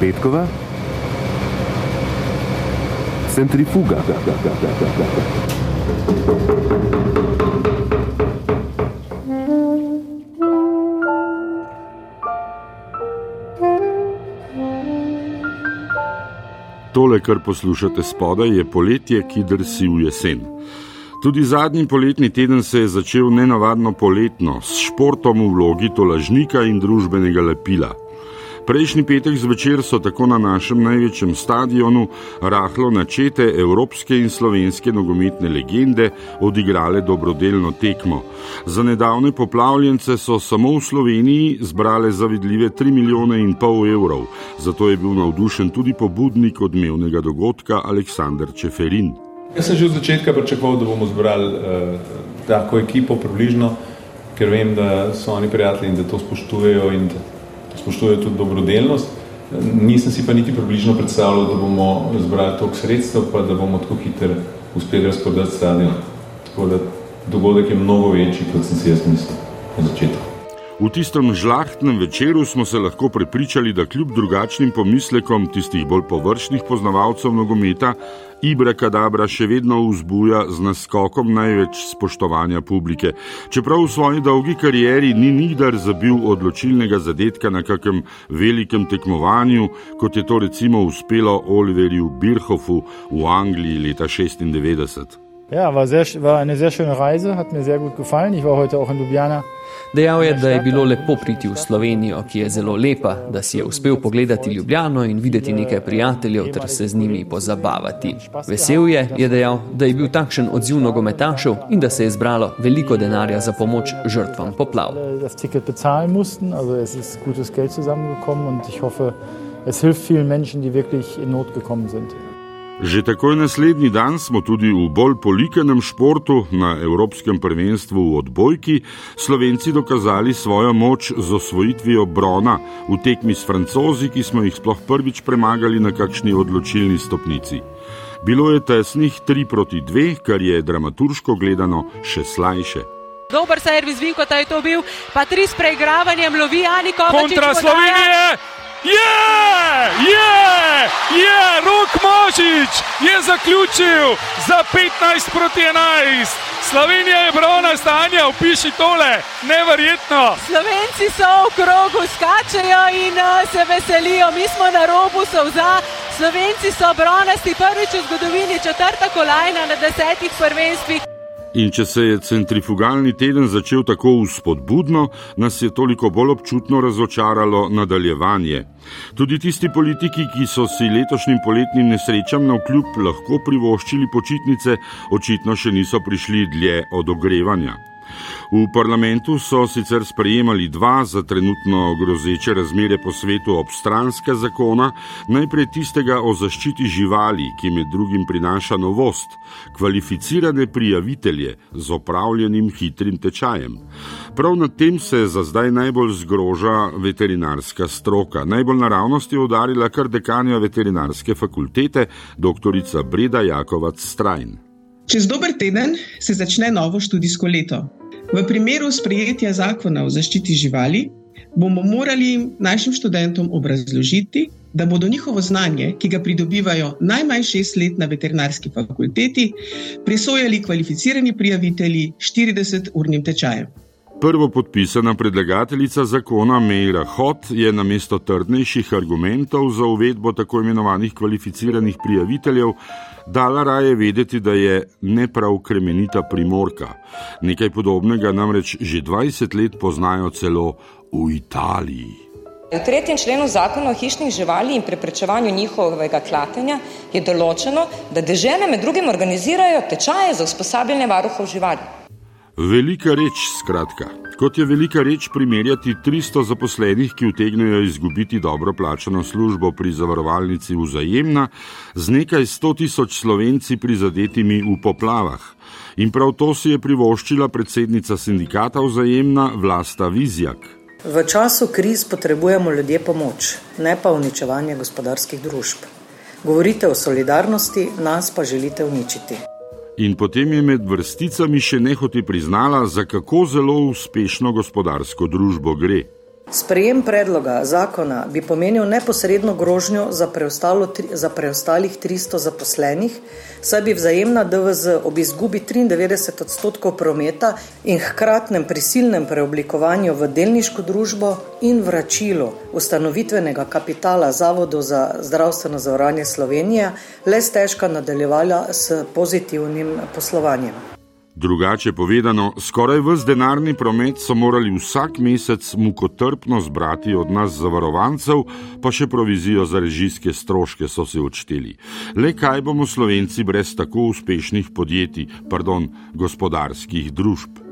Petkova, centrifuga. Tole, kar poslušate spodaj, je poletje, ki drsi v jesen. Tudi zadnji poletni teden se je začel nenavadno poletno, s športom v vlogi tolažnika in družbenega lepila. Prejšnji petek zvečer so tako na našem največjem stadionu rahlo načete evropske in slovenske nogometne legende odigrale dobrodelno tekmo. Za nedavne poplavljence so samo v Sloveniji zbrale zavidljive 3 milijone in pol evrov, zato je bil navdušen tudi pobudnik odmevnega dogodka Aleksandr Čeferin. Jaz sem že od začetka pričakoval, da bomo zbrali uh, tako ekipo približno, ker vem, da so oni prijatelji in da to spoštujejo in da spoštujejo tudi dobrodelnost. Nisem si pa niti približno predstavljal, da bomo zbrali toliko sredstev, pa da bomo tako hitro uspeli razprodati stadion. Tako da dogodek je mnogo večji, kot sem si jaz mislil na začetku. V tistem žlahtnem večeru smo se lahko prepričali, da kljub drugačnim pomislekom tistih bolj površnih poznavalcev nogometa, Ibra Kadabra še vedno vzbuja z naskokom največ spoštovanja publike. Čeprav v svoji dolgi karieri ni nikdar zabil odločilnega zadetka na kakem velikem tekmovanju, kot je to recimo uspelo Oliverju Birhofu v Angliji leta 1996. Ja, war, sehr, war eine sehr schöne Reise, hat mir sehr gut gefallen. Ich war heute auch in Ljubljana. Dejal je, da je bilo lepo priti v Slovenijo, ki je zelo lepa, da si je uspel pogledati Ljubljano in videti nekaj prijateljev ter se z njimi pozabavati. Vesel je, je dejal, da je bil takšen odziv nogometašev in da se je zbralo veliko denarja za pomoč žrtvam poplav. Es hilft vielen Menschen, die wirklich in Not gekommen sind. Že takoj naslednji dan smo tudi v bolj polikenem športu na Evropskem prvenstvu v odbojki Slovenci dokazali svojo moč z osvojitvijo brona v tekmi s francozi, ki smo jih sploh prvič premagali na kakšni odločilni stopnici. Bilo je tesnih 3 proti 2, kar je dramaturško gledano še slajše. Dober servis, Vinko, ta je to bil, pa tri s preigravanjem lovi Aniko. Kontra Slovenije! Je, je, je, Rok Možič je zaključil za 15 proti 11. Slovenija je brona stanja, upiši tole, neverjetno. Slovenci so v krogu, skačejo in se veselijo, mi smo na robu sovza. Slovenci so bronasti prvič v zgodovini, četrta kolajna na desetih prvenstvih. In če se je centrifugalni teden začel tako uspodbudno, nas je toliko bolj občutno razočaralo nadaljevanje. Tudi tisti politiki, ki so si letošnjim poletnim nesrečam na vkljub lahko privoščili počitnice, očitno še niso prišli dlje od ogrevanja. V parlamentu so sicer sprejemali dva za trenutno grozeče razmere po svetu obstranska zakona, najprej tistega o zaščiti živali, ki med drugim prinaša novost: kvalificirane prijavitelje z opravljenim hitrim tečajem. Prav nad tem se za zdaj najbolj zgroža veterinarska stroka. Najbolj naravnost je udarila kar dekanja veterinarske fakultete, dr. Breda Jakovac Strajn. Čez dober teden se začne novo študijsko leto. V primeru sprejetja zakona o zaščiti živali bomo morali našim študentom obrazložiti, da bodo njihovo znanje, ki ga pridobivajo najmanj šest let na veterinarski fakulteti, presojali kvalificirani prijavitelji 40-urnim tečajem. Prvo podpisana predlagateljica zakona Meira Hot je na mesto trdnejših argumentov za uvedbo tako imenovanih kvalificiranih prijaviteljev dala raje vedeti, da je ne prav kremenita primorka. Nekaj podobnega namreč že 20 let poznajo celo v Italiji. V tretjem členu zakona o hišnih živali in preprečevanju njihovega klatenja je določeno, da dežene med drugim organizirajo tečaje za usposabljanje varuhov živali. Velika reč, skratka. Kot je velika reč primerjati 300 zaposlenih, ki utegnejo izgubiti dobro plačano službo pri zavarovalnici vzajemna, z nekaj sto tisoč slovenci prizadetimi v poplavah. In prav to si je privoščila predsednica sindikata vzajemna Vlasta Vizjak. V času kriz potrebujemo ljudje pomoč, ne pa uničevanje gospodarskih družb. Govorite o solidarnosti, nas pa želite uničiti in potem je med vrsticami še nehoti priznala, za kako zelo uspešno gospodarsko družbo gre. Sprejem predloga zakona bi pomenil neposredno grožnjo za, za preostalih 300 zaposlenih, saj bi vzajemna DVZ ob izgubi 93 odstotkov prometa in hkratnem prisilnem preoblikovanju v delniško družbo in vračilu ustanovitvenega kapitala Zavodu za zdravstveno zavarovanje Slovenije le stežka nadaljevala s pozitivnim poslovanjem. Drugače povedano, skoraj vse denarni promet so morali vsak mesec mukotrpno zbrati od nas zavarovancev, pa še provizijo za režijske stroške so se odšteli. Le kaj bomo slovenci brez tako uspešnih podjetij, pardon, gospodarskih družb?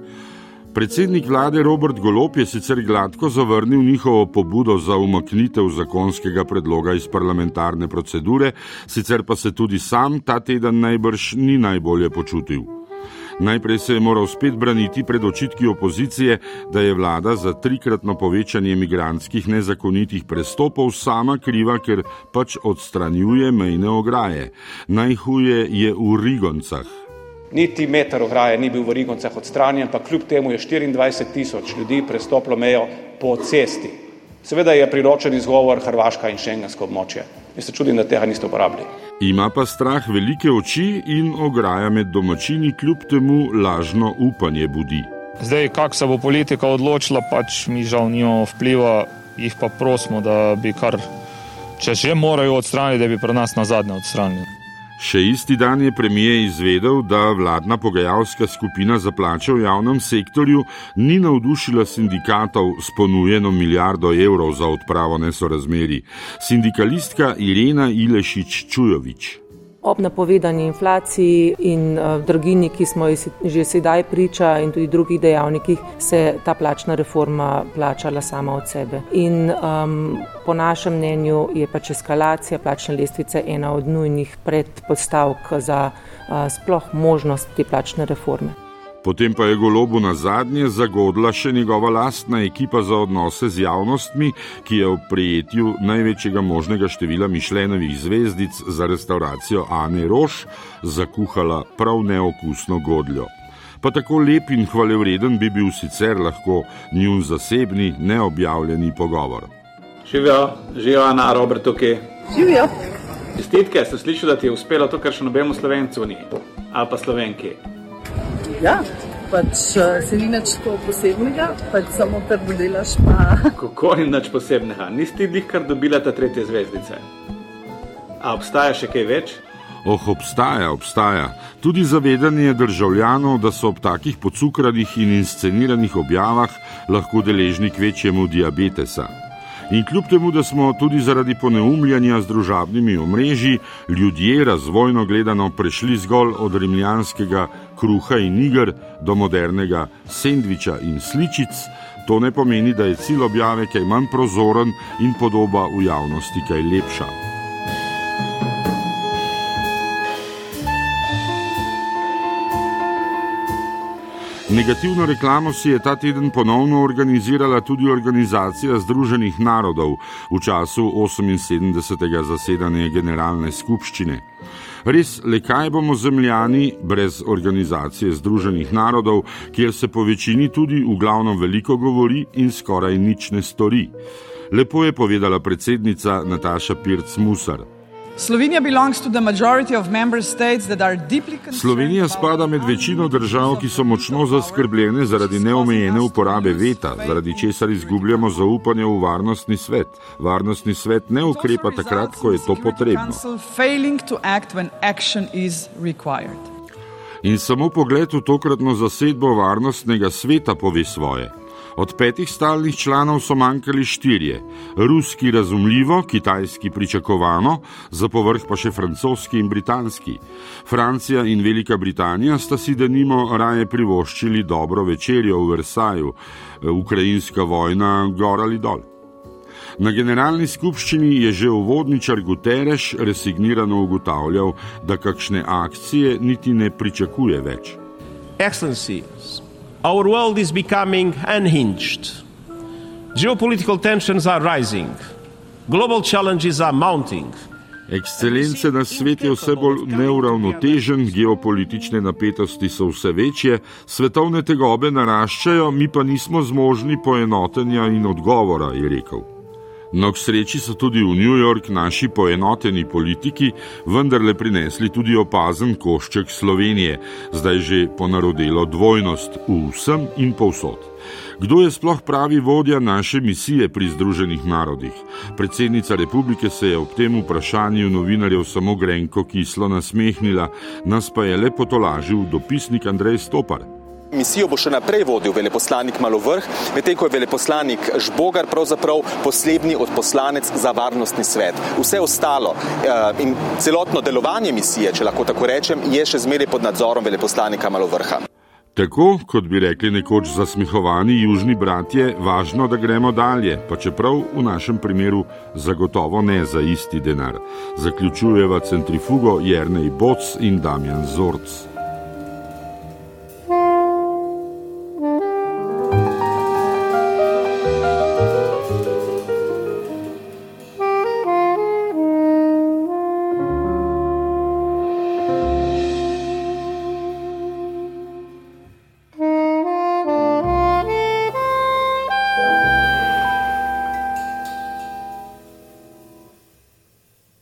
Predsednik vlade Robert Golop je sicer gladko zavrnil njihovo pobudo za umaknitev zakonskega predloga iz parlamentarne procedure, sicer pa se tudi sam ta teden najbrž ni najbolje počutil. Najprej se je moral spet braniti pred očitki opozicije, da je vlada za trikratno povečanje imigranskih nezakonitih prestopov sama kriva, ker pač odstranjuje mejne ograje. Najhuje je v Rigoncah. Niti meter ograje ni bil v Rigoncah odstranjen, pa kljub temu je 24 tisoč ljudi prestoplo mejo po cesti. Seveda je priročen izgovor Hrvaška in šengensko območje. Jaz se čudim, da tega niste uporabili. Ima pa strah velike oči in ograja med domačini, kljub temu lažno upanje budi. Zdaj, kako se bo politika odločila, pač mi žal nimamo vpliva, jih pa prosimo, da bi kar, če že morajo odstraniti, da bi pri nas na zadnje odstranili. Še isti dan je premijer izvedel, da vladna pogajalska skupina za plače v javnem sektorju ni navdušila sindikatov s ponujeno milijardo evrov za odpravo nesorazmeri. Sindikalistka Irena Ilešič Čujovič. Ob napovedani inflaciji in uh, draginji, ki smo že sedaj priča, in tudi drugih dejavnikih, se ta plačna reforma plačala sama od sebe. In um, po našem mnenju je pač eskalacija plačne lestvice ena od nujnih predpostavk za uh, sploh možnost te plačne reforme. Potem pa je golobu na zadnje zagodla še njegova lastna ekipa za odnose z javnostmi, ki je v prijetju največjega možnega števila mišljenovih zvezdic za restauracijo Ane Roš zakuhala prav neokusno godljo. Pa tako lep in hvalevreden bi bil sicer lahko njun zasebni, neobjavljeni pogovor. Živijo, živijo Ana, Robert, tukaj. Živijo. Čestitke, sem slišal, da ti je uspelo to, kar še nobemu slovencu ni, ali pa slovenki. Ja, pač eh, se ni nič posebnega, pač samo trdo delaš. Pa... Kako ni nič posebnega? Nisi ti kar dobila ta tretje zvezdice. A obstaja še kaj več? Oh, obstaja, obstaja. Tudi zavedanje državljanov, da so ob takih pocukranih in insceniranih objavah lahko deležni k večjemu diabetesa. In kljub temu, da smo tudi zaradi poneumljanja z družabnimi omrežji ljudje razvojno gledano prešli zgolj od rimljanskega kruha in igr do modernega sendviča in sličic, to ne pomeni, da je cilj objave kaj manj prozoren in podoba v javnosti kaj lepša. Negativno reklamo si je ta teden ponovno organizirala tudi Organizacija Združenih narodov v času 78. zasedanja Generalne skupščine. Res, le kaj bomo zemljani brez Organizacije Združenih narodov, kjer se po večini tudi v glavnem veliko govori in skoraj nič ne stori. Lepo je povedala predsednica Nataša Pirc-Musar. Slovenija spada med večino držav, ki so močno zaskrbljene zaradi neomejene uporabe veta, zaradi česar izgubljamo zaupanje v varnostni svet. Varnostni svet ne ukrepa takrat, ko je to potrebno. In samo pogled v tokratno zasedbo varnostnega sveta pove svoje. Od petih stalnih članov so manjkali štirje: ruski razumljivo, kitajski pričakovano, za povrh pa še francoski in britanski. Francija in Velika Britanija sta si denimo raje privoščili dobro večerjo v Versaju, ukrajinska vojna gor ali dol. Na generalni skupščini je že uvodničar Guterres resignirano ugotavljal, da kakšne akcije niti ne pričakuje več. Excellencies. Our world is becoming unhinged. Geopolitical tensions are rising. Global challenges are mounting. Ekscelence na svet je vse bolj neuravnotežen, geopolitične napetosti so vse večje, svetovne tegobe naraščajo, mi pa nismo zmožni poenotenja in odgovora, je rekel. No, k sreči so tudi v New York naši poenoteni politiki vendarle prinesli tudi opazen košček Slovenije, zdaj že ponarodelo dvojnost v vsem in povsod. Kdo je sploh pravi vodja naše misije pri Združenih narodih? Predsednica republike se je ob tem vprašanju novinarjev samo grenko kislo nasmehnila, nas pa je le potolažil dopisnik Andrej Stopar. Misijo bo še naprej vodil veleposlanik Malovrh, medtem ko je veleposlanik Žbogar pravzaprav poslednji odposlanec za varnostni svet. Vse ostalo eh, in celotno delovanje misije, če lahko tako rečem, je še zmeraj pod nadzorom veleposlanika Malovrha. Tako, kot bi rekli nekoč zasmehovani južni bratje, važno, da gremo dalje, pa čeprav v našem primeru zagotovo ne za isti denar. Zaključujeva centrifugo Jrnej Boc in Damjan Zorc.